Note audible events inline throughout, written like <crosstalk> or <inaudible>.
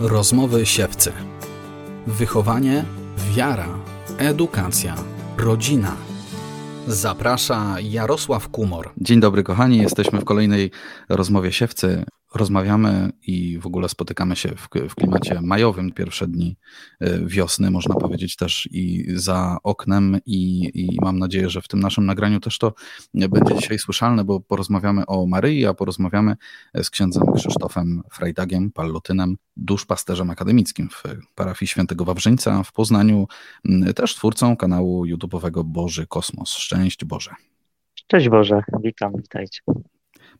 Rozmowy siewcy. Wychowanie, wiara, edukacja, rodzina. Zaprasza Jarosław Kumor. Dzień dobry, kochani. Jesteśmy w kolejnej rozmowie siewcy rozmawiamy i w ogóle spotykamy się w, w, klimacie majowym, pierwsze dni e, wiosny, można powiedzieć też i za oknem i, i, mam nadzieję, że w tym naszym nagraniu też to będzie dzisiaj słyszalne, bo porozmawiamy o Maryi, a porozmawiamy z księdzem Krzysztofem Frejdagiem, pallotynem, duszpasterzem akademickim w parafii świętego Wawrzyńca w Poznaniu, też twórcą kanału YouTube'owego Boży Kosmos. Szczęść Boże. Cześć Boże, witam, witajcie.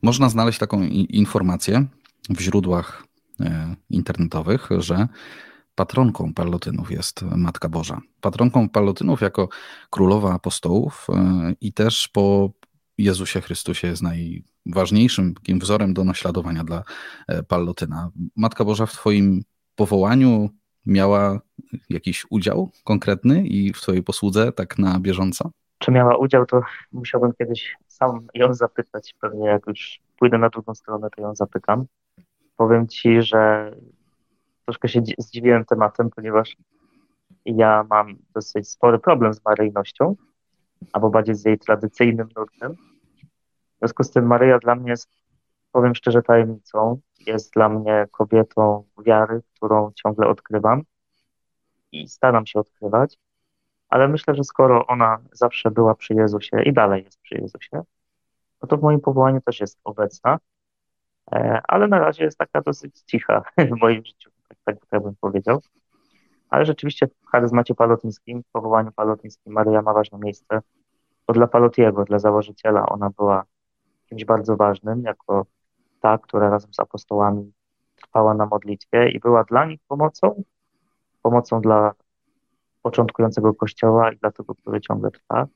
Można znaleźć taką informację w źródłach e, internetowych, że patronką palotynów jest Matka Boża. Patronką palotynów jako królowa apostołów e, i też po Jezusie Chrystusie jest najważniejszym takim wzorem do naśladowania dla e, pallotyna. Matka Boża w Twoim powołaniu miała jakiś udział konkretny i w Twojej posłudze tak na bieżąco? Czy miała udział, to musiałbym kiedyś sam ją zapytać. Pewnie jak już pójdę na drugą stronę, to ją zapytam. Powiem ci, że troszkę się zdziwiłem tematem, ponieważ ja mam dosyć spory problem z maryjnością, albo bardziej z jej tradycyjnym nurtem. W związku z tym Maryja dla mnie jest, powiem szczerze, tajemnicą. Jest dla mnie kobietą wiary, którą ciągle odkrywam i staram się odkrywać ale myślę, że skoro ona zawsze była przy Jezusie i dalej jest przy Jezusie, no to w moim powołaniu też jest obecna, e, ale na razie jest taka dosyć cicha <laughs> w moim życiu, tak, tak, tak bym powiedział. Ale rzeczywiście w charyzmacie palotyńskim, w powołaniu palotyńskim Maryja ma ważne miejsce, bo dla Palotiego, dla założyciela ona była kimś bardzo ważnym, jako ta, która razem z apostołami trwała na modlitwie i była dla nich pomocą, pomocą dla początkującego kościoła i dla tego, który ciągle trwa.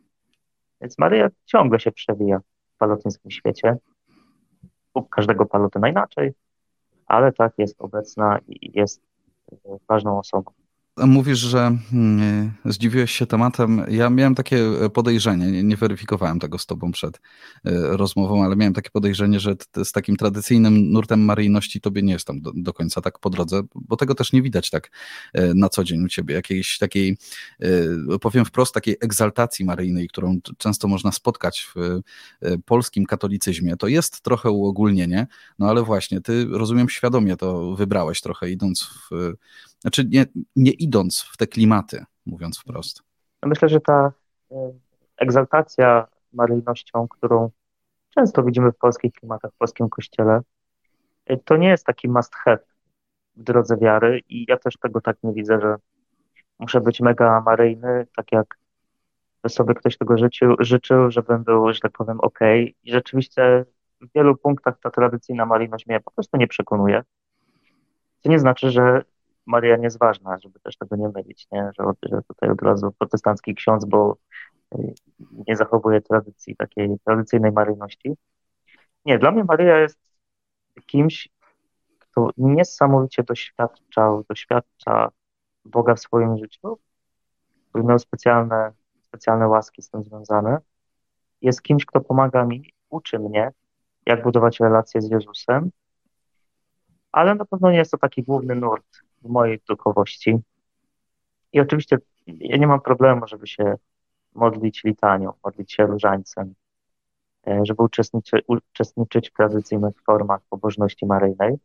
Więc Maryja ciągle się przewija w palotyńskim świecie. U każdego palotyna inaczej, ale tak jest obecna i jest ważną osobą. Mówisz, że mm, zdziwiłeś się tematem. Ja miałem takie podejrzenie, nie, weryfikowałem tego z tobą przed e, rozmową, ale miałem takie podejrzenie, że z takim tradycyjnym nurtem maryjności tobie nie jest tam do, do końca tak po drodze, bo tego też nie widać tak e, na co dzień u ciebie. Jakiejś takiej, e, powiem wprost, takiej egzaltacji maryjnej, którą często można spotkać w polskim katolicyzmie. To jest trochę uogólnienie, no ale właśnie, ty rozumiem świadomie to wybrałeś trochę idąc w znaczy nie, nie idąc w te klimaty, mówiąc wprost. Myślę, że ta e, egzaltacja maryjnością, którą często widzimy w polskich klimatach, w polskim kościele, e, to nie jest taki must have w drodze wiary i ja też tego tak nie widzę, że muszę być mega maryjny, tak jak sobie ktoś tego życzył, życzył żebym był, że tak powiem, ok. I rzeczywiście w wielu punktach ta tradycyjna maryjność mnie po prostu nie przekonuje. To nie znaczy, że Maria nie jest ważna, żeby też tego nie mylić, nie? Że, że tutaj od razu protestancki ksiądz, bo y, nie zachowuje tradycji, takiej tradycyjnej maryjności. Nie, dla mnie Maryja jest kimś, kto niesamowicie doświadczał, doświadcza Boga w swoim życiu, który miał specjalne, specjalne łaski z tym związane. Jest kimś, kto pomaga mi, uczy mnie, jak budować relacje z Jezusem, ale na pewno nie jest to taki główny nurt w mojej duchowości. I oczywiście ja nie mam problemu, żeby się modlić litanią, modlić się różańcem, e, żeby uczestniczy, uczestniczyć w tradycyjnych formach pobożności maryjnej,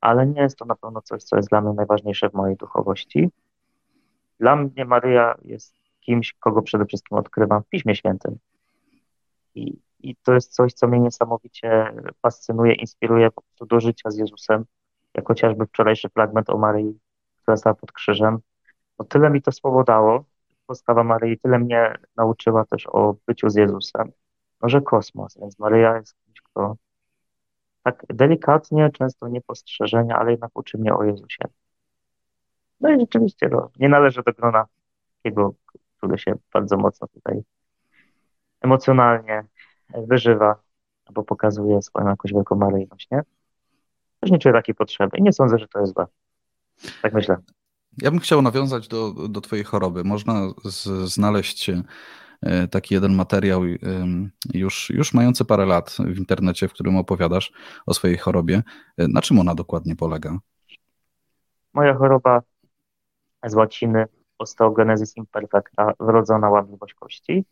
ale nie jest to na pewno coś, co jest dla mnie najważniejsze w mojej duchowości. Dla mnie Maryja jest kimś, kogo przede wszystkim odkrywam w Piśmie Świętym. I, I to jest coś, co mnie niesamowicie fascynuje, inspiruje po prostu do życia z Jezusem, jak chociażby wczorajszy fragment o Maryi, która stała pod krzyżem. No, tyle mi to słowo dało, postawa Maryi, tyle mnie nauczyła też o byciu z Jezusem. Może kosmos, więc Maryja jest kimś, kto tak delikatnie, często niepostrzeżenia, ale jednak uczy mnie o Jezusie. No i rzeczywiście no, nie należy do grona takiego, który się bardzo mocno tutaj emocjonalnie wyżywa albo pokazuje swoją jakąś wielką maryjność, nie? Też nie czuję takiej potrzeby i nie sądzę, że to jest złe. Tak myślę. Ja bym chciał nawiązać do, do Twojej choroby. Można z, znaleźć e, taki jeden materiał już, już mający parę lat w internecie, w którym opowiadasz o swojej chorobie. E, na czym ona dokładnie polega? Moja choroba z łaciny osteogenesis imperfecta, wrodzona łamliwość kości.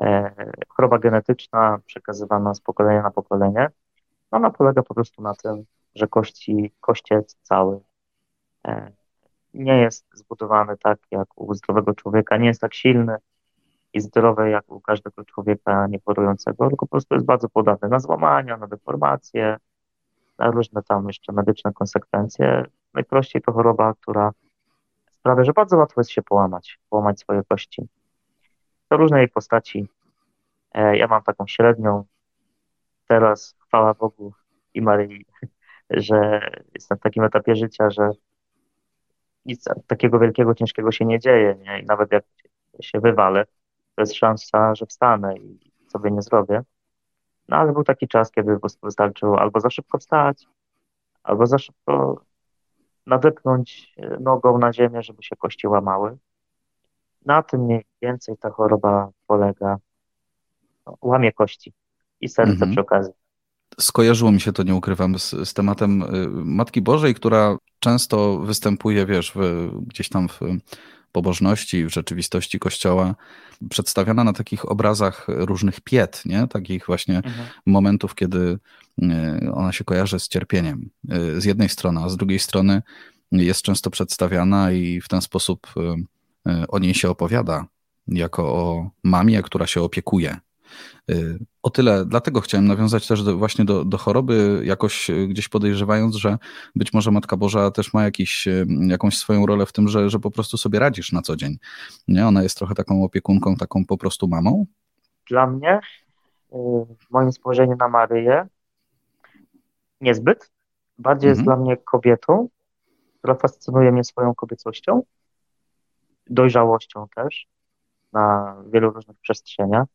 E, choroba genetyczna przekazywana z pokolenia na pokolenie. Ona polega po prostu na tym, że kości, kościec cały e, nie jest zbudowany tak jak u zdrowego człowieka, nie jest tak silny i zdrowy jak u każdego człowieka niechorującego, tylko po prostu jest bardzo podatny na złamania, na deformacje, na różne tam jeszcze medyczne konsekwencje. Najprościej to choroba, która sprawia, że bardzo łatwo jest się połamać, połamać swoje kości. To różne jej postaci. E, ja mam taką średnią. Teraz, chwała Bogu i Maryi, <laughs> że jestem w takim etapie życia, że nic takiego wielkiego, ciężkiego się nie dzieje. Nie? I nawet jak się wywalę, to jest szansa, że wstanę i sobie nie zrobię. No ale był taki czas, kiedy wystarczyło albo za szybko wstać, albo za szybko nadepnąć nogą na ziemię, żeby się kości łamały. Na tym mniej więcej ta choroba polega. Łamie kości i serce mhm. przy okazji. Skojarzyło mi się to, nie ukrywam, z, z tematem y, Matki Bożej, która często występuje, wiesz, w, gdzieś tam w pobożności, w rzeczywistości Kościoła, przedstawiana na takich obrazach różnych piet, nie? takich właśnie mhm. momentów, kiedy y, ona się kojarzy z cierpieniem. Y, z jednej strony, a z drugiej strony jest często przedstawiana i w ten sposób o niej się opowiada, jako o mamie, która się opiekuje Y, o tyle, dlatego chciałem nawiązać też do, właśnie do, do choroby, jakoś y, gdzieś podejrzewając, że być może Matka Boża też ma jakiś, jakąś swoją rolę w tym, że, że po prostu sobie radzisz na co dzień. Nie? Ona jest trochę taką opiekunką, taką po prostu mamą? Dla mnie, w moim spojrzeniu na Maryję, niezbyt. Bardziej mhm. jest dla mnie kobietą, która fascynuje mnie swoją kobiecością, dojrzałością też na wielu różnych przestrzeniach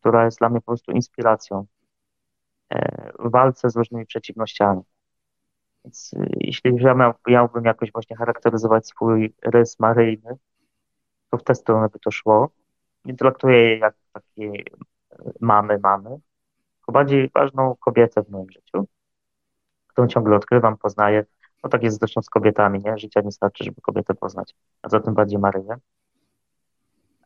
która jest dla mnie po prostu inspiracją e, w walce z różnymi przeciwnościami. Więc e, jeśli ja miał, miałbym jakoś właśnie charakteryzować swój rys maryjny, to w tę stronę by to szło. Nie traktuję jej jak takiej e, mamy, mamy, tylko bardziej ważną kobietę w moim życiu, którą ciągle odkrywam, poznaję. No tak jest zresztą z kobietami, nie? Życia nie starczy, żeby kobietę poznać, a za tym bardziej Maryję.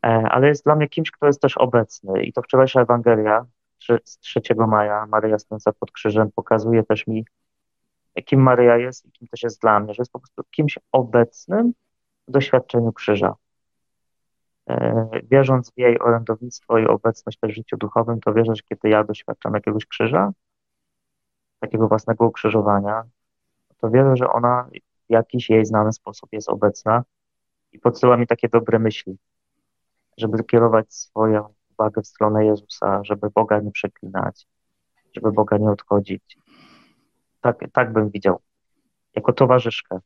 E, ale jest dla mnie kimś, kto jest też obecny. I to wczorajsza Ewangelia z 3 maja, Maryja stojąca pod krzyżem, pokazuje też mi, kim Maryja jest i kim też jest dla mnie, że jest po prostu kimś obecnym w doświadczeniu krzyża. E, wierząc w jej orędownictwo i obecność też w życiu duchowym, to wierzę, że kiedy ja doświadczam jakiegoś krzyża, takiego własnego ukrzyżowania, to wierzę, że ona w jakiś jej znany sposób jest obecna i podsyła mi takie dobre myśli żeby kierować swoją uwagę w stronę Jezusa, żeby Boga nie przeklinać, żeby Boga nie odchodzić. Tak, tak bym widział, jako towarzyszkę.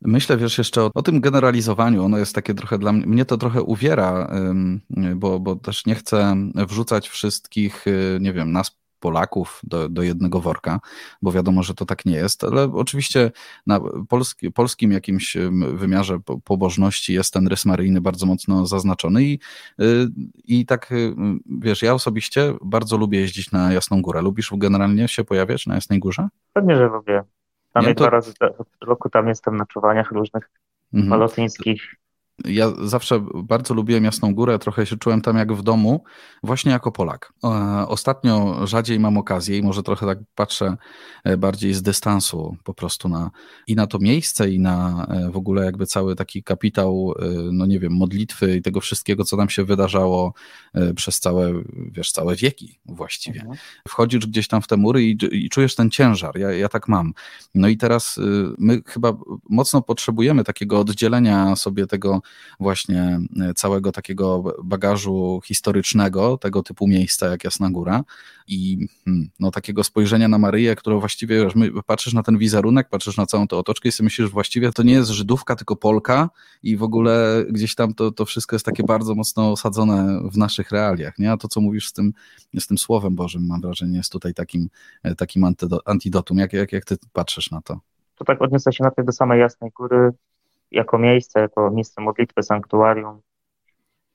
Myślę, wiesz, jeszcze o, o, tym generalizowaniu. Ono jest takie trochę dla mnie, mnie to trochę uwiera, bo, bo też nie chcę wrzucać wszystkich, y, nie wiem, nas Polaków do, do jednego worka, bo wiadomo, że to tak nie jest, ale oczywiście na polski, polskim jakimś wymiarze pobożności jest ten rys maryjny bardzo mocno zaznaczony i, y, i tak, y, wiesz, ja osobiście bardzo lubię jeździć na Jasną Górę. Lubisz generalnie się pojawiać na Jasnej Górze? Pewnie, że lubię. Tam nie, to... dwa razy w roku tam jestem na czuwaniach różnych mhm. Ja zawsze bardzo lubiłem Jasną Górę, trochę się czułem tam jak w domu, właśnie jako Polak. E, ostatnio rzadziej mam okazję i może trochę tak patrzę e, bardziej z dystansu po prostu na i na to miejsce i na e, w ogóle jakby cały taki kapitał, no nie wiem, modlitwy i tego wszystkiego, co tam się wydarzało przez całe, wiesz, całe wieki właściwie. Mhm. Wchodzisz gdzieś tam w te mury i, i czujesz ten ciężar, ja, ja tak mam. No i teraz my chyba mocno potrzebujemy takiego oddzielenia sobie tego właśnie e, całego takiego bagażu historycznego, tego typu miejsca jak Jasna Góra i hmm, no, takiego spojrzenia na Maryję, które właściwie, wiesz, patrzysz na ten wizerunek, patrzysz na całą tę otoczkę i sobie myślisz, że właściwie to nie jest Żydówka, tylko Polka i w ogóle gdzieś tam to, to wszystko jest takie bardzo mocno osadzone w naszych realiach, nie? A to, co mówisz z tym, z tym Słowem Bożym, mam wrażenie, jest tutaj takim, e, takim antidotum. Jak, jak, jak ty patrzysz na to? To tak odniosę się na do samej Jasnej Góry jako miejsce, jako miejsce modlitwy, sanktuarium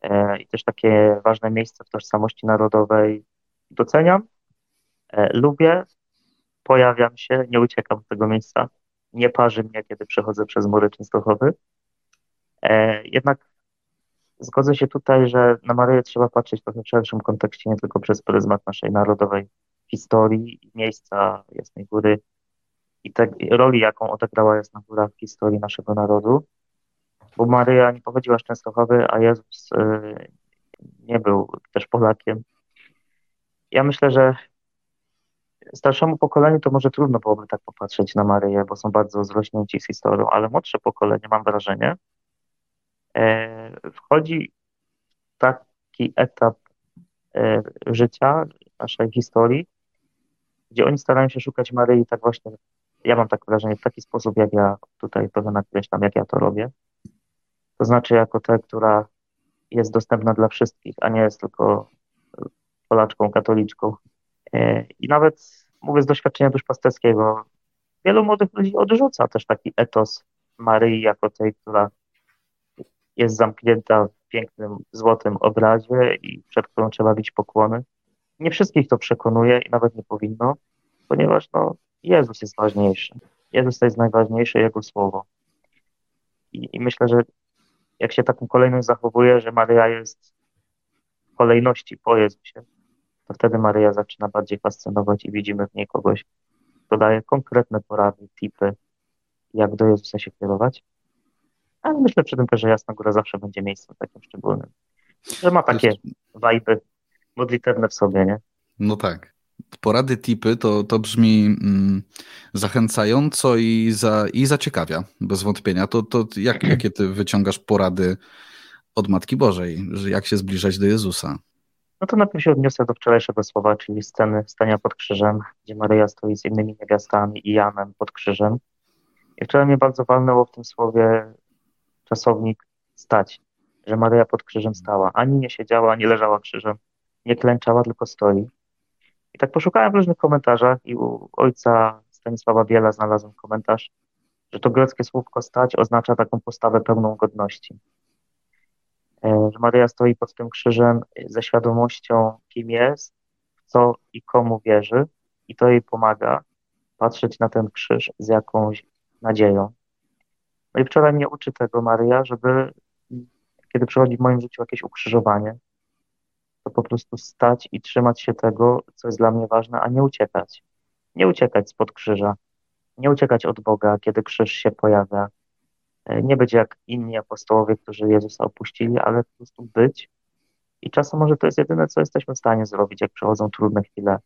e, i też takie ważne miejsce w tożsamości narodowej doceniam, e, lubię, pojawiam się, nie uciekam z tego miejsca, nie parzy mnie, kiedy przechodzę przez mury Częstochowy. E, jednak zgodzę się tutaj, że na Maryję trzeba patrzeć w szerszym kontekście, nie tylko przez pryzmat naszej narodowej historii, miejsca Jasnej Góry i te, roli, jaką odegrała Jasna Góra w historii naszego narodu. Bo Maryja nie pochodziła z Częstochowy, a Jezus y, nie był też Polakiem. Ja myślę, że starszemu pokoleniu to może trudno byłoby tak popatrzeć na Maryję, bo są bardzo zrośnięci z historią, ale młodsze pokolenie, mam wrażenie, e, wchodzi w taki etap e, życia, naszej historii, gdzie oni starają się szukać Maryi tak właśnie, ja mam takie wrażenie, w taki sposób, jak ja tutaj to nakreślam, jak ja to robię. To znaczy jako tę, która jest dostępna dla wszystkich, a nie jest tylko Polaczką, katoliczką. E, I nawet mówię z doświadczenia duszpasterskiego, wielu młodych ludzi odrzuca też taki etos Maryi jako tej, która jest zamknięta w pięknym, złotym obrazie i przed którą trzeba bić pokłony. Nie wszystkich to przekonuje i nawet nie powinno, ponieważ no, Jezus jest ważniejszy. Jezus to jest najważniejsze, Jego słowo. I, I, myślę, że jak się taką kolejność zachowuje, że Maryja jest w kolejności po Jezusie, to wtedy Maryja zaczyna bardziej fascynować i widzimy w niej kogoś, kto daje konkretne porady, tipy, jak do Jezusa się kierować. Ale myślę przy tym też, że Jasna Góra zawsze będzie miejscem takim szczególnym. Że ma takie wajby modlitewne w sobie, nie? No tak. Porady, tipy to, to brzmi mm, zachęcająco i, za, i zaciekawia, bez wątpienia. To, to jak, jakie ty wyciągasz porady od Matki Bożej, że jak się zbliżać do Jezusa? No to najpierw się odniosę do wczorajszego słowa, czyli sceny stania pod krzyżem, gdzie Maryja stoi z innymi niewiastami i Janem pod krzyżem. I wczoraj mnie bardzo walnęło w tym słowie czasownik stać, że Maryja pod krzyżem stała. Ani nie siedziała, ani leżała krzyżem, nie klęczała, tylko stoi. I tak poszukałem w różnych komentarzach i u ojca Stanisława Biela znalazłem komentarz, że to greckie słówko stać oznacza taką postawę pełną godności. E, że Maryja stoi pod tym krzyżem ze świadomością, kim jest, w co i komu wierzy, i to jej pomaga patrzeć na ten krzyż z jakąś nadzieją. No i wczoraj mnie uczy tego Maryja, żeby kiedy przychodzi w moim życiu jakieś ukrzyżowanie, to po prostu stać i trzymać się tego, co jest dla mnie ważne, a nie uciekać. Nie uciekać spod krzyża, nie uciekać od Boga, kiedy krzyż się pojawia, E, nie być jak inni apostołowie, którzy Jezusa opuścili, ale po prostu być. I czasem może to jest jedyne, co jesteśmy w stanie zrobić, jak przechodzą trudne chwile.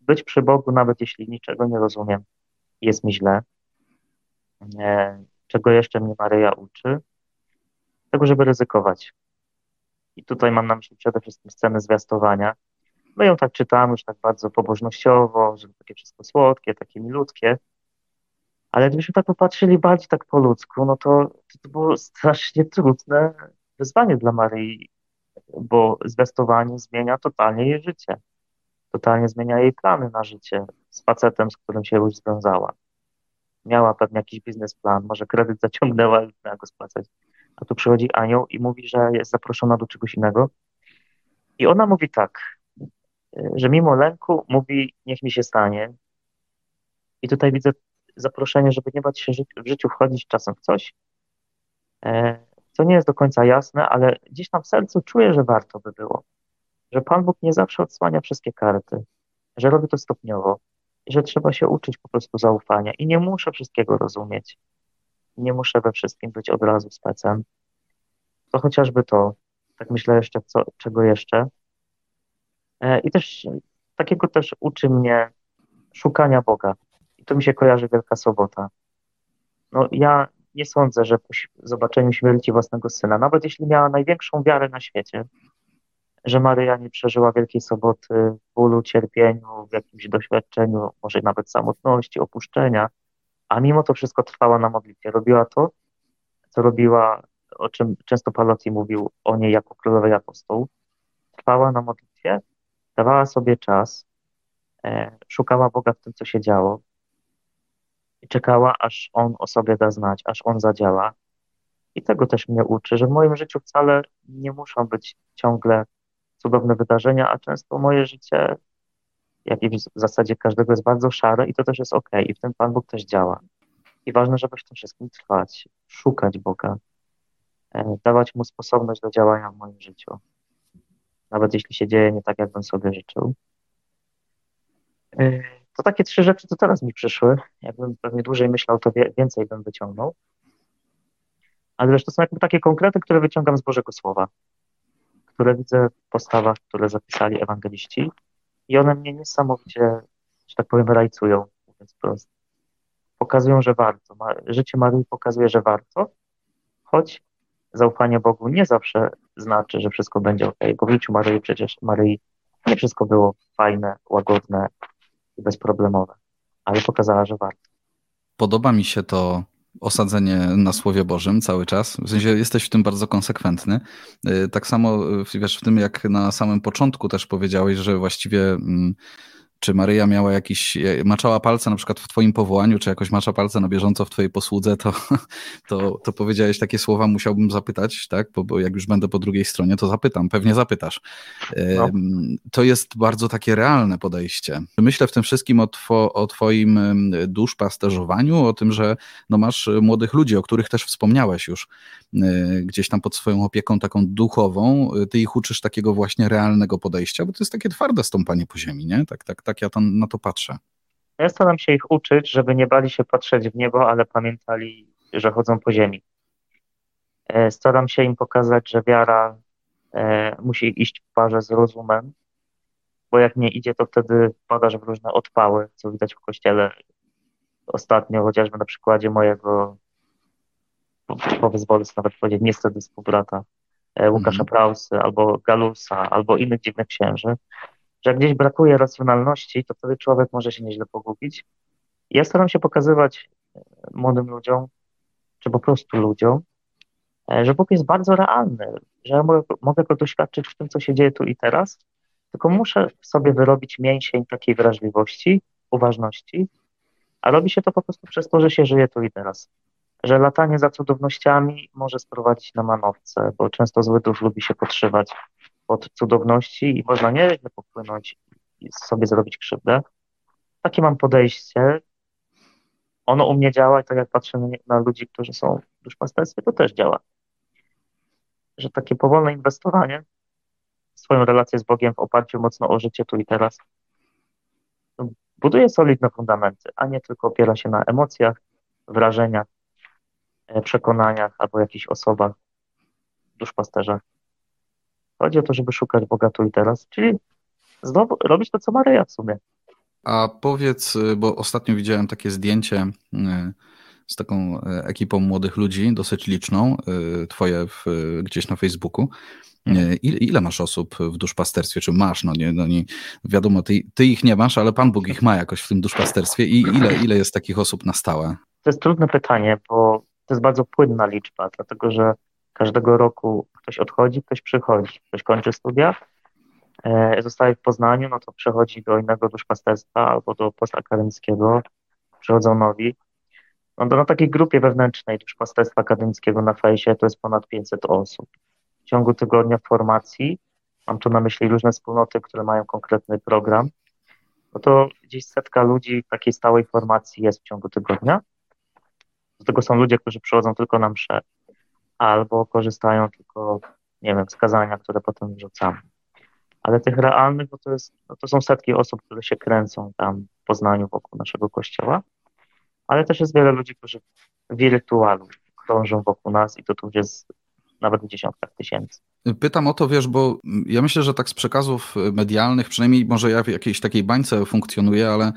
Być przy Bogu, nawet jeśli niczego nie rozumiem, jest mi źle. E, czego jeszcze mnie Maryja uczy? Tego, żeby ryzykować. I tutaj mam na myśli przede wszystkim scenę zwiastowania. My ją tak czytamy już tak bardzo pobożnościowo, że takie wszystko słodkie, takie milutkie, ale gdybyśmy tak popatrzyli bardziej tak po ludzku, no to, to było strasznie trudne wyzwanie dla Maryi, bo zwiastowanie zmienia totalnie jej życie. Totalnie zmienia jej plany na życie z facetem, z którym się już związała. Miała pewnie jakiś biznesplan, może kredyt zaciągnęła i miała go spłacać. A tu przychodzi anioł i mówi, że jest zaproszona do czegoś innego. I ona mówi tak, że mimo lęku mówi, niech mi się stanie. I tutaj widzę zaproszenie, żeby nie bać się w życiu wchodzić czasem w coś, e, co nie jest do końca jasne, ale gdzieś tam w sercu czuję, że warto by było. Że Pan Bóg nie zawsze odsłania wszystkie karty, że robi to stopniowo że trzeba się uczyć po prostu zaufania. I nie muszę wszystkiego rozumieć. Nie muszę we wszystkim być od razu specem. To chociażby to, tak myślę jeszcze, co, czego jeszcze. E, I też takiego też uczy mnie szukania Boga, to mi się kojarzy Wielka Sobota. No ja nie sądzę, że po zobaczeniu śmierci własnego syna, nawet jeśli miała największą wiarę na świecie, że Maryja nie przeżyła Wielkiej Soboty w bólu, cierpieniu, w jakimś doświadczeniu, może nawet samotności, opuszczenia, a mimo to wszystko trwała na modlitwie. Robiła to, co robiła, o czym często Palotti mówił o niej jako królowej apostołów. Trwała na modlitwie, dawała sobie czas, e, szukała Boga w tym, co się działo, i czekała, aż on o sobie da znać, aż on zadziała. I tego też mnie uczy, że w moim życiu wcale nie muszą być ciągle cudowne wydarzenia, a często moje życie, jak i w zasadzie każdego, jest bardzo szare i to też jest ok. I w tym Pan Bóg też działa. I ważne, żeby w tym wszystkim trwać, szukać Boga, e, dawać Mu sposobność do działania w moim życiu. Nawet jeśli się dzieje nie tak, jakbym sobie życzył. E, to takie trzy rzeczy, co teraz mi przyszły. Jakbym pewnie dłużej myślał, to więcej bym wyciągnął. Ale wiesz, to są jakby takie konkrety, które wyciągam z Bożego Słowa, które widzę w postawach, które zapisali ewangeliści i one mnie niesamowicie, że tak powiem, rajcują, mówiąc prosto. Pokazują, że warto. Życie Maryi pokazuje, że warto, choć zaufanie Bogu nie zawsze znaczy, że wszystko będzie ok, bo w życiu Maryi przecież Maryi nie wszystko było fajne, łagodne i bezproblemowe, ale pokazała, że warto. Podoba mi się to osadzenie na Słowie Bożym cały czas. W sensie jesteś w tym bardzo konsekwentny. Y, tak samo wiesz, w tym jak na samym początku też powiedziałeś, że właściwie mm, czy Maryja miała jakiś, maczała palce na przykład w twoim powołaniu, czy jakoś macza palce na bieżąco w twojej posłudze, to, <laughs> to, to powiedziałeś takie słowa, musiałbym zapytać, tak? Bo, bo jak już będę po drugiej stronie, to zapytam, pewnie zapytasz. No. To jest bardzo takie realne podejście. Myślę w tym wszystkim o, two, o twoim duszpasterzowaniu, o tym, że no masz młodych ludzi, o których też wspomniałeś już, e, gdzieś tam pod swoją opieką taką duchową, ty ich uczysz takiego właśnie realnego podejścia, bo to jest takie twarde stąpanie po ziemi, nie? Tak, tak, tak tak ja to, na to patrzę. Ja staram się ich uczyć, żeby nie bali się patrzeć w niebo, ale pamiętali, że chodzą po ziemi. E, staram się im pokazać, że wiara e, musi iść w parze z rozumem, bo jak nie idzie, to wtedy wpadasz w różne odpały, co widać w kościele ostatnio, chociażby na przykładzie mojego, pozwolę sobie nawet powiedzieć, niestety współbrata, e, Łukasza mm. Prausy, albo Galusa, albo innych dziwnych księży, że gdzieś brakuje racjonalności, to wtedy człowiek może się nieźle pogubić. Ja staram się pokazywać e, młodym ludziom, czy po prostu ludziom, e, że Bóg jest bardzo realny, że ja mogę, mogę go doświadczyć w tym, co się dzieje tu i teraz, tylko muszę sobie wyrobić mięsień takiej wrażliwości, uważności, a robi się to po prostu przez to, że się żyje tu i teraz. Że latanie za cudownościami może sprowadzić na manowce, bo często zły duch lubi się podszywać od cudowności i można nieźle popłynąć i sobie zrobić krzywdę. Takie mam podejście. Ono u mnie działa i tak jak patrzę na ludzi, którzy są w duszpasterstwie, to też działa. Że takie powolne inwestowanie w swoją relację z Bogiem w oparciu mocno o życie tu i teraz buduje solidne fundamenty, a nie tylko opiera się na emocjach, wrażeniach, e, przekonaniach albo jakichś osobach, duszpasterzach. Chodzi o to, żeby szukać Boga tu i teraz, czyli znowu robić to, co Maryja w sumie. A powiedz, y, bo ostatnio widziałem takie zdjęcie y, z taką y, ekipą młodych ludzi, dosyć liczną, twoje w, gdzieś na Facebooku. Ile, ile, masz osób w duszpasterstwie? Czy masz? No nie, no nie wiadomo, ty, ty, ich nie masz, ale Pan Bóg ich ma jakoś w tym duszpasterstwie. I ile, ile jest takich osób na stałe? To jest trudne pytanie, bo to jest bardzo płynna liczba, dlatego że Każdego roku ktoś odchodzi, ktoś przychodzi, ktoś kończy studia, e, zostaje w Poznaniu, no to przechodzi do innego duszpasterstwa albo do postakademickiego, przychodzą nowi. No to na takiej grupie wewnętrznej duszpasterstwa akademickiego na fejsie to jest ponad 500 osób. W ciągu tygodnia formacji, mam tu na myśli różne wspólnoty, które mają konkretny program, no to gdzieś setka ludzi w takiej stałej formacji jest w ciągu tygodnia. Do tego są ludzie, którzy przychodzą tylko na msze albo korzystają tylko, nie wiem, z kazania, które potem wrzucamy. Ale tych realnych, bo to, jest, no to są setki osób, które się kręcą tam w Poznaniu wokół naszego kościoła, ale też jest wiele ludzi, którzy wirtualu krążą wokół nas i to tu jest nawet w dziesiątkach tysięcy. Pytam o to, wiesz, bo ja myślę, że tak z przekazów medialnych, przynajmniej może ja w jakiejś takiej bańce funkcjonuję, ale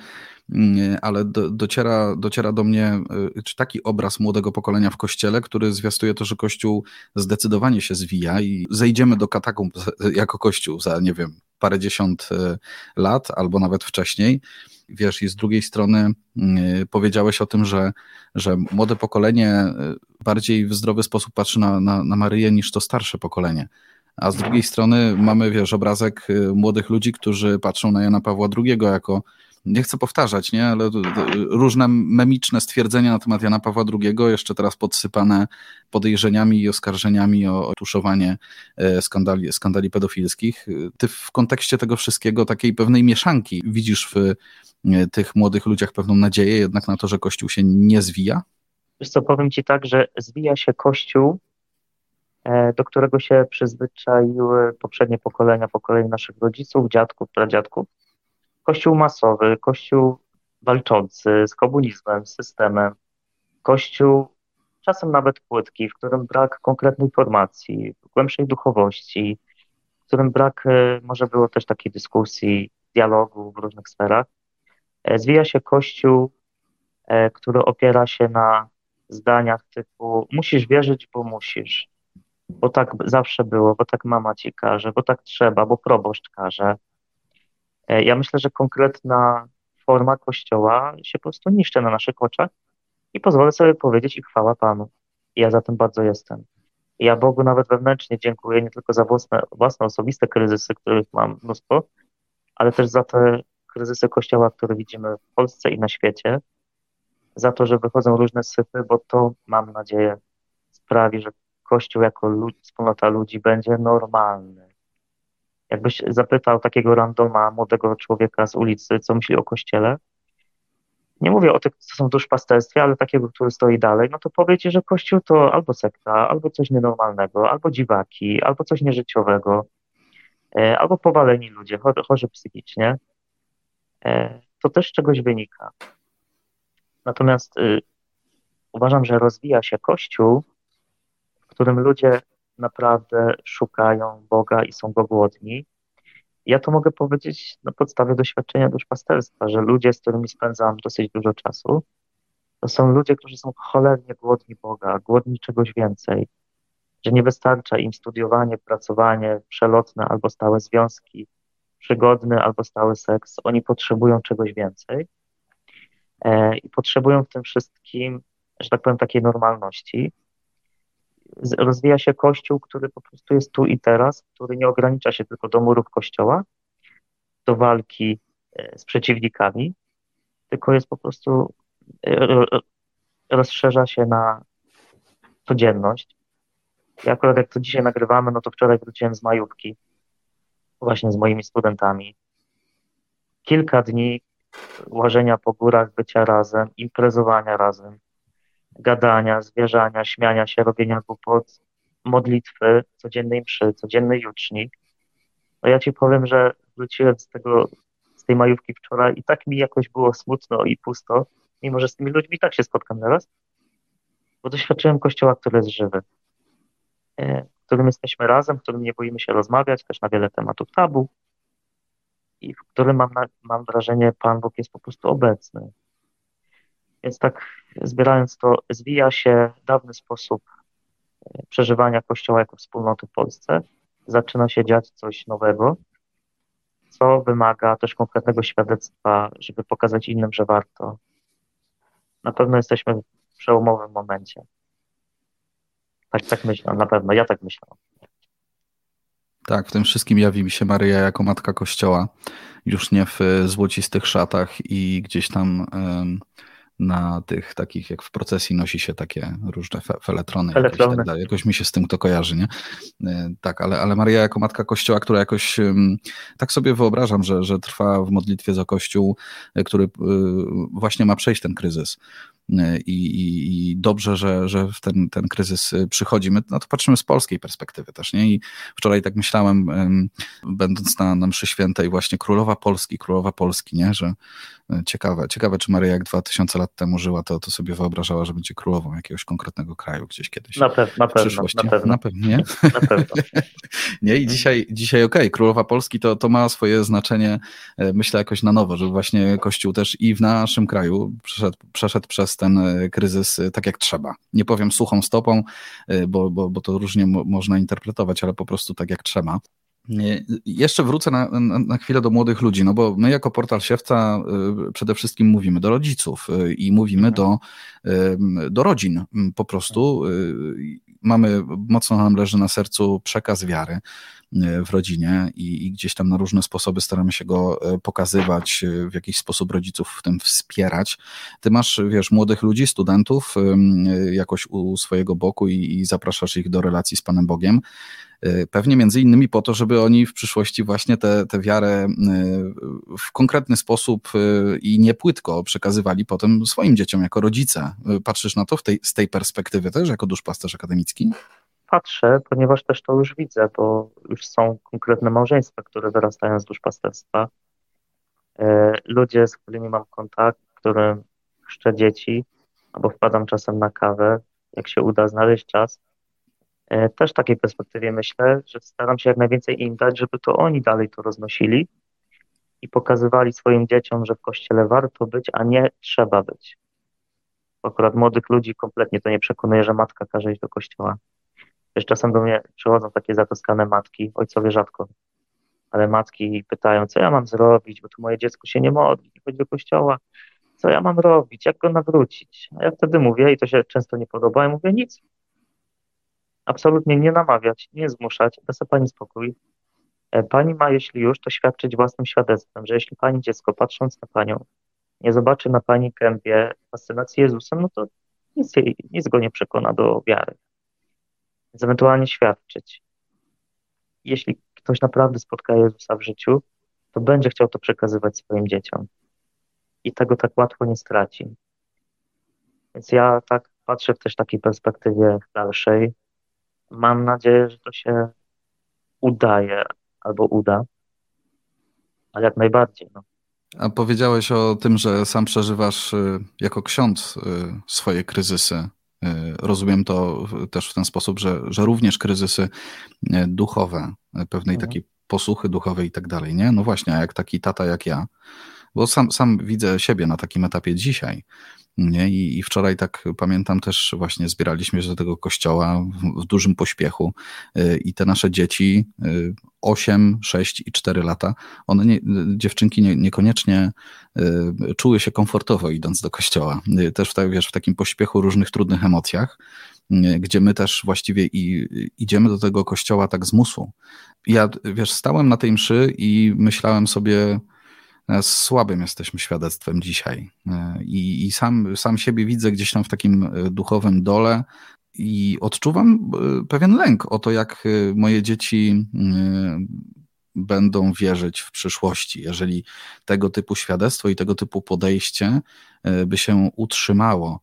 ale do, dociera, dociera do mnie y, czy taki obraz młodego pokolenia w kościele, który zwiastuje to, że kościół zdecydowanie się zwija i zejdziemy do katakumb jako kościół za, nie wiem, parę dziesiąt y, lat albo nawet wcześniej. Wiesz, i z drugiej strony y, powiedziałeś o tym, że, że młode pokolenie bardziej w zdrowy sposób patrzy na, na, na Maryję niż to starsze pokolenie. A z drugiej strony mamy, wiesz, obrazek młodych ludzi, którzy patrzą na Jana Pawła II jako nie chcę powtarzać, nie, ale różne memiczne stwierdzenia na temat Jana Pawła II, jeszcze teraz podsypane podejrzeniami i oskarżeniami o, tuszowanie e, skandali, skandali pedofilskich. Ty w kontekście tego wszystkiego, takiej pewnej mieszanki, widzisz w e, tych młodych ludziach pewną nadzieję jednak na to, że Kościół się nie zwija? Wiesz co, powiem Ci tak, że zwija się Kościół, e, do którego się przyzwyczaiły poprzednie pokolenia, pokolenie naszych rodziców, dziadków, pradziadków. Kościół masowy, kościół walczący z komunizmem, z systemem, kościół czasem nawet płytki, w którym brak konkretnej formacji, głębszej duchowości, w którym brak e, może było też takiej dyskusji, dialogu w różnych sferach. E, zwija się kościół, który opiera się na zdaniach typu musisz wierzyć, bo musisz, bo tak zawsze było, bo tak mama ci każe, bo tak trzeba, bo proboszcz każe. E, ja myślę, że konkretna forma Kościoła się po prostu niszczy na naszych oczach i pozwolę sobie powiedzieć i chwała Panu. Ja za tym bardzo jestem. Ja Bogu nawet wewnętrznie dziękuję nie tylko za własne, własne osobiste kryzysy, których mam mnóstwo, ale też za te kryzysy Kościoła, które widzimy w Polsce i na świecie, za to, że wychodzą różne syfy, bo to, mam nadzieję, sprawi, że Kościół jako lud, wspólnota ludzi będzie normalny. Jakbyś zapytał takiego randoma, młodego człowieka z ulicy, co myśli o Kościele, nie mówię o tych, co są w duszpasterstwie, ale takiego, który stoi dalej, no to powie ci, że Kościół to albo sekta, albo coś nienormalnego, albo dziwaki, albo coś nieżyciowego, e, albo powaleni ludzie, chorzy psychicznie. E, to też czegoś wynika. Natomiast y, uważam, że rozwija się Kościół, w którym ludzie naprawdę szukają Boga i są go głodni. Ja to mogę powiedzieć na podstawie doświadczenia duszpasterstwa, że ludzie, z którymi spędzam dosyć dużo czasu, to są ludzie, którzy są cholernie głodni Boga, głodni czegoś więcej, że nie wystarcza im studiowanie, pracowanie, przelotne albo stałe związki, przygodny albo stały seks. Oni potrzebują czegoś więcej. E, i potrzebują w tym wszystkim, że tak powiem, takiej normalności. Rozwija się kościół, który po prostu jest tu i teraz, który nie ogranicza się tylko do murów kościoła, do walki e, z przeciwnikami, tylko jest po prostu, e, rozszerza się na codzienność. Ja akurat jak to dzisiaj nagrywamy, no to wczoraj wróciłem z majówki, właśnie z moimi studentami. Kilka dni łażenia po górach, bycia razem, imprezowania razem, gadania, zwierzania, śmiania się, robienia głupot, modlitwy, codziennej mszy, codziennej juczni. No ja ci powiem, że wróciłem z tego, z tej majówki wczoraj i tak mi jakoś było smutno i pusto, mimo że z tymi ludźmi tak się spotkam teraz, bo doświadczyłem kościoła, który jest żywy, e, w którym jesteśmy razem, w którym nie boimy się rozmawiać, też na wiele tematów tabu, i w którym mam, mam wrażenie, Pan Bóg jest po prostu obecny. Więc tak zbierając to, zwija się dawny sposób e, przeżywania Kościoła jako wspólnoty w Polsce. Zaczyna się dziać coś nowego, co wymaga też konkretnego świadectwa, żeby pokazać innym, że warto. Na pewno jesteśmy w przełomowym momencie. Tak, tak myślę, na pewno, ja tak myślę. Tak, w tym wszystkim jawi mi się Maryja jako matka Kościoła, już nie w złocistych szatach i gdzieś tam na tych takich, jak w procesji nosi się takie różne fe, feletrony. Feletrony. Tak dalej. Jakoś mi się z tym to kojarzy, nie? E, tak, ale, ale Maria jako matka Kościoła, która jakoś, tak sobie wyobrażam, że, że trwa w modlitwie za Kościół, e, który e, właśnie ma przejść ten kryzys. I, i, dobrze, że, że w ten, ten kryzys przychodzi. My no to patrzymy z polskiej perspektywy też, nie? I wczoraj tak myślałem, będąc na, na mszy świętej, właśnie królowa Polski, królowa Polski, nie? Że ciekawe, ciekawe, czy Maria jak 2000 lat temu żyła, to, to sobie wyobrażała, że będzie królową jakiegoś konkretnego kraju gdzieś kiedyś. Na, pe na pewno, na pewno. Na pewno, nie? <laughs> Na pewno. <laughs> nie, i dzisiaj, dzisiaj okej, okay, królowa Polski to, to ma swoje znaczenie, e, myślę jakoś na nowo, że właśnie Kościół też i w naszym kraju przeszedł, przeszedł przez ten e, kryzys e, tak jak trzeba. Nie powiem suchą stopą, bo, bo, bo to różnie mo można interpretować, ale po prostu tak jak trzeba. Jeszcze wrócę na, na, na, chwilę do młodych ludzi, no bo my jako portal Siewca y, przede wszystkim mówimy do rodziców y, i mówimy mhm. do, do rodzin po prostu. Y, mamy, mocno nam leży na sercu przekaz wiary w rodzinie i, i, gdzieś tam na różne sposoby staramy się go pokazywać, w jakiś sposób rodziców w tym wspierać. Ty masz, wiesz, młodych ludzi, studentów jakoś u swojego boku i, i zapraszasz ich do relacji z Panem Bogiem. Y, pewnie między innymi po to, żeby oni w przyszłości właśnie tę te, te wiarę y, w konkretny sposób y, i nie płytko przekazywali potem swoim dzieciom jako rodzice. Patrzysz na to w tej, z tej perspektywy też, jako duszpasterz akademicki? Patrzę, ponieważ też to już widzę, bo już są konkretne małżeństwa, które wyrastają z duszpasterstwa. Ludzie, z którymi mam kontakt, którym chrzczę dzieci, albo wpadam czasem na kawę, jak się uda znaleźć czas, też w takiej perspektywie myślę, że staram się jak najwięcej im dać, żeby to oni dalej to roznosili i pokazywali swoim dzieciom, że w kościele warto być, a nie trzeba być. Akurat młodych ludzi kompletnie to nie przekonuje, że matka każe iść do kościoła. Wiesz, czasem do mnie przychodzą takie zatoskane matki, ojcowie rzadko, ale matki pytają, co ja mam zrobić, bo tu moje dziecko się nie modli, nie chodzi do kościoła, co ja mam robić, jak go nawrócić. A ja wtedy mówię, i to się często nie podoba, i mówię, nic, absolutnie nie namawiać, nie zmuszać, da sobie Pani spokój. E, pani ma, jeśli już, to świadczyć własnym świadectwem, że jeśli Pani dziecko, patrząc na Panią, nie zobaczy na Pani gębie fascynacji Jezusem, no to nic, jej, nic go nie przekona do wiary. Więc ewentualnie świadczyć. Jeśli ktoś naprawdę spotka Jezusa w życiu, to będzie chciał to przekazywać swoim dzieciom. I tego tak łatwo nie straci. Więc ja tak patrzę w też takiej perspektywie dalszej, Mam nadzieję, że to się udaje albo uda, ale jak najbardziej. No. A powiedziałeś o tym, że sam przeżywasz y, jako ksiądz y, swoje kryzysy. Y, rozumiem to też w ten sposób, że, że również kryzysy duchowe, pewnej mhm. takiej posłuchy duchowej i tak dalej, nie? No właśnie, a jak taki tata jak ja, bo sam, sam widzę siebie na takim etapie dzisiaj, nie? I, I, wczoraj tak pamiętam też właśnie zbieraliśmy się do tego kościoła w, w dużym pośpiechu yy, i te nasze dzieci, yy, 8, 6 i 4 lata, one nie, dziewczynki nie, niekoniecznie yy, czuły się komfortowo idąc do kościoła. Y, też w, wiesz, w takim pośpiechu różnych trudnych emocjach, y, gdzie my też właściwie i, idziemy do tego kościoła tak z musu. Ja, wiesz, stałem na tej mszy i myślałem sobie, słabym jesteśmy świadectwem dzisiaj. E, I, i sam, sam siebie widzę gdzieś tam w takim e, duchowym dole i odczuwam pewien lęk o to, jak moje dzieci będą wierzyć w przyszłości. Jeżeli tego typu świadectwo i tego typu podejście by się utrzymało,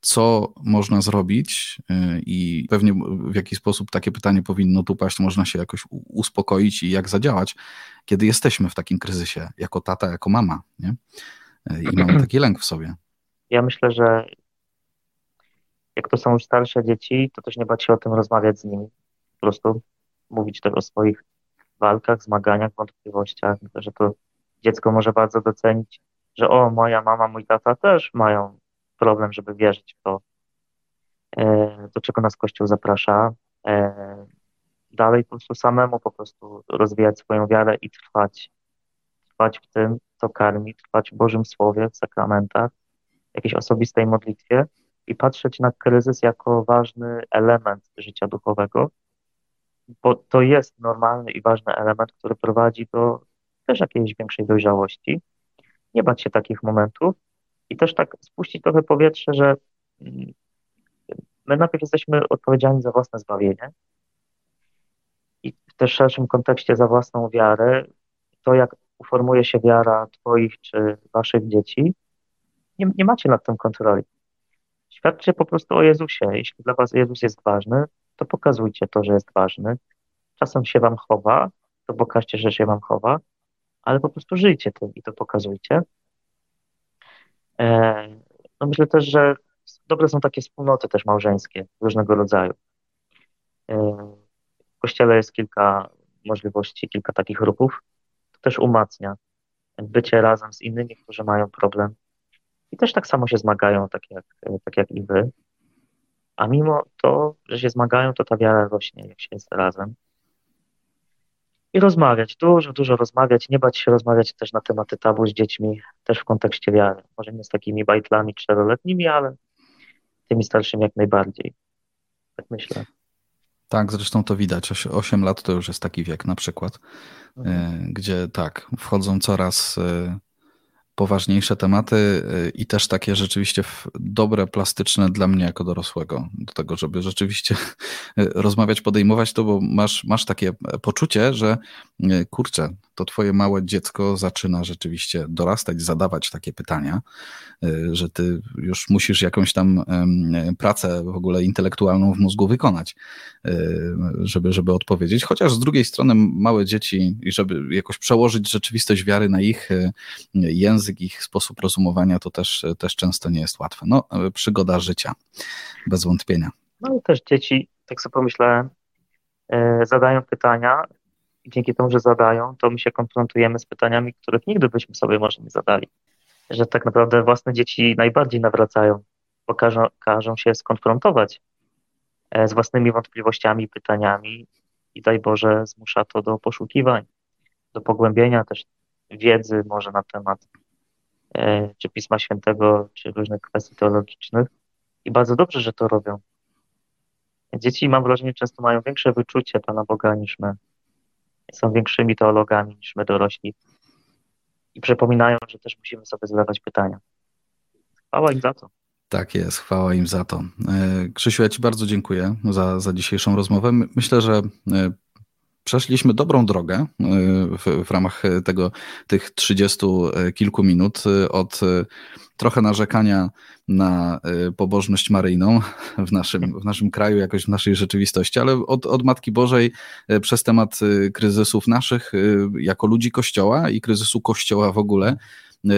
co można zrobić y, i pewnie w jaki sposób takie pytanie powinno tu paść, można się jakoś uspokoić i jak zadziałać, kiedy jesteśmy w takim kryzysie, jako tata, jako mama, nie? Y, I mamy taki lęk w sobie. Ja myślę, że jak to są już starsze dzieci, to też nie bać się o tym rozmawiać z nimi. Po prostu mówić też o swoich walkach, zmaganiach, wątpliwościach. Myślę, że to dziecko może bardzo docenić, że o, moja mama, mój tata też mają problem, żeby wierzyć w to, e, do czego nas Kościół zaprasza. E, dalej po prostu samemu po prostu rozwijać swoją wiarę i trwać. Trwać w tym, co karmi, trwać w Bożym Słowie, w sakramentach, jakiejś osobistej modlitwie i patrzeć na kryzys jako ważny element życia duchowego, bo to jest normalny i ważny element, który prowadzi do też jakiejś większej dojrzałości. Nie bać się takich momentów, i też tak spuścić trochę powietrze, że mm, my najpierw jesteśmy odpowiedzialni za własne zbawienie i w też szerszym kontekście za własną wiarę, to jak uformuje się wiara Twoich czy Waszych dzieci, nie, nie macie nad tym kontroli. Świadczcie po prostu o Jezusie. Jeśli dla Was Jezus jest ważny, to pokazujcie to, że jest ważny. Czasem się Wam chowa, to pokażcie, że się Wam chowa, ale po prostu żyjcie tym i to pokazujcie. E, no myślę też, że dobre są takie wspólnoty też małżeńskie różnego rodzaju. E, w kościele jest kilka możliwości, kilka takich ruchów. To też umacnia bycie razem z innymi, którzy mają problem i też tak samo się zmagają, tak jak, tak jak i wy. A mimo to, że się zmagają, to ta wiara rośnie, jak się jest razem i rozmawiać, dużo, dużo rozmawiać, nie bać się rozmawiać też na tematy tabu z dziećmi, też w kontekście wiary. Może nie z takimi bajtlami czteroletnimi, ale tymi starszymi jak najbardziej. Tak myślę. Tak, zresztą to widać. 8 lat to już jest taki wiek na przykład, mhm. E, gdzie tak, wchodzą coraz e, poważniejsze tematy y, i też takie rzeczywiście dobre, plastyczne dla mnie jako dorosłego, do tego, żeby rzeczywiście <laughs> rozmawiać, podejmować to, bo masz, masz takie poczucie, że y, kurczę, to twoje małe dziecko zaczyna rzeczywiście dorastać, zadawać takie pytania, y, że ty już musisz jakąś tam pracę w ogóle intelektualną w mózgu wykonać, żeby, żeby odpowiedzieć, chociaż z drugiej strony małe dzieci i żeby jakoś przełożyć rzeczywistość wiary na ich język, język, ich sposób rozumowania to też, też często nie jest łatwe. No, przygoda życia, bez wątpienia. No i też dzieci, tak sobie pomyślałem, e, zadają pytania i dzięki temu, że zadają, to my się konfrontujemy z pytaniami, których nigdy byśmy sobie może nie zadali. Że tak naprawdę własne dzieci najbardziej nawracają, bo każą, każą się skonfrontować e, z własnymi wątpliwościami, pytaniami i daj Boże zmusza to do poszukiwań, do pogłębienia też wiedzy może na temat E, czy Pisma Świętego, czy różnych kwestii teologicznych. I bardzo dobrze, że to robią. Dzieci, mam wrażenie, często mają większe wyczucie Pana Boga niż my. Są większymi teologami niż my dorośli. I przypominają, że też musimy sobie zadawać pytania. Chwała im za to. Tak jest, chwała im za to. E, Krzysiu, ja Ci bardzo dziękuję za, za dzisiejszą rozmowę. Myślę, że e, przeszliśmy dobrą drogę e, w, w, ramach tego, tych trzydziestu e, kilku minut e, od trochę narzekania na pobożność maryjną w naszym, w naszym kraju, jakoś w naszej rzeczywistości, ale od, od Matki Bożej przez temat kryzysów naszych jako ludzi Kościoła i kryzysu Kościoła w ogóle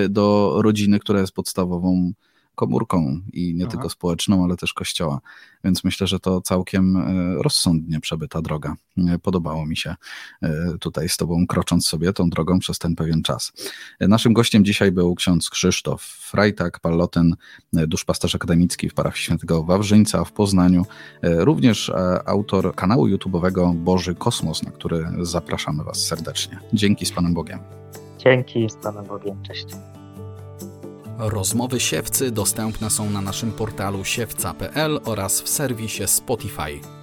do rodziny, która jest podstawową komórką i nie Aha. tylko społeczną, ale też kościoła. Więc myślę, że to całkiem e, rozsądnie przebyta droga. E, podobało mi się e, tutaj z Tobą krocząc sobie tą drogą przez ten pewien czas. Naszym gościem dzisiaj był ksiądz Krzysztof Frajtak, Palloten, duszpasterz akademicki w parafii świętego Wawrzyńca w Poznaniu, również autor kanału YouTube'owego Boży Kosmos, na który zapraszamy Was serdecznie. Dzięki z Panem Bogiem. Dzięki z Panem Bogiem. Cześć. Rozmowy siewcy dostępne są na naszym portalu siewca.pl oraz w serwisie Spotify.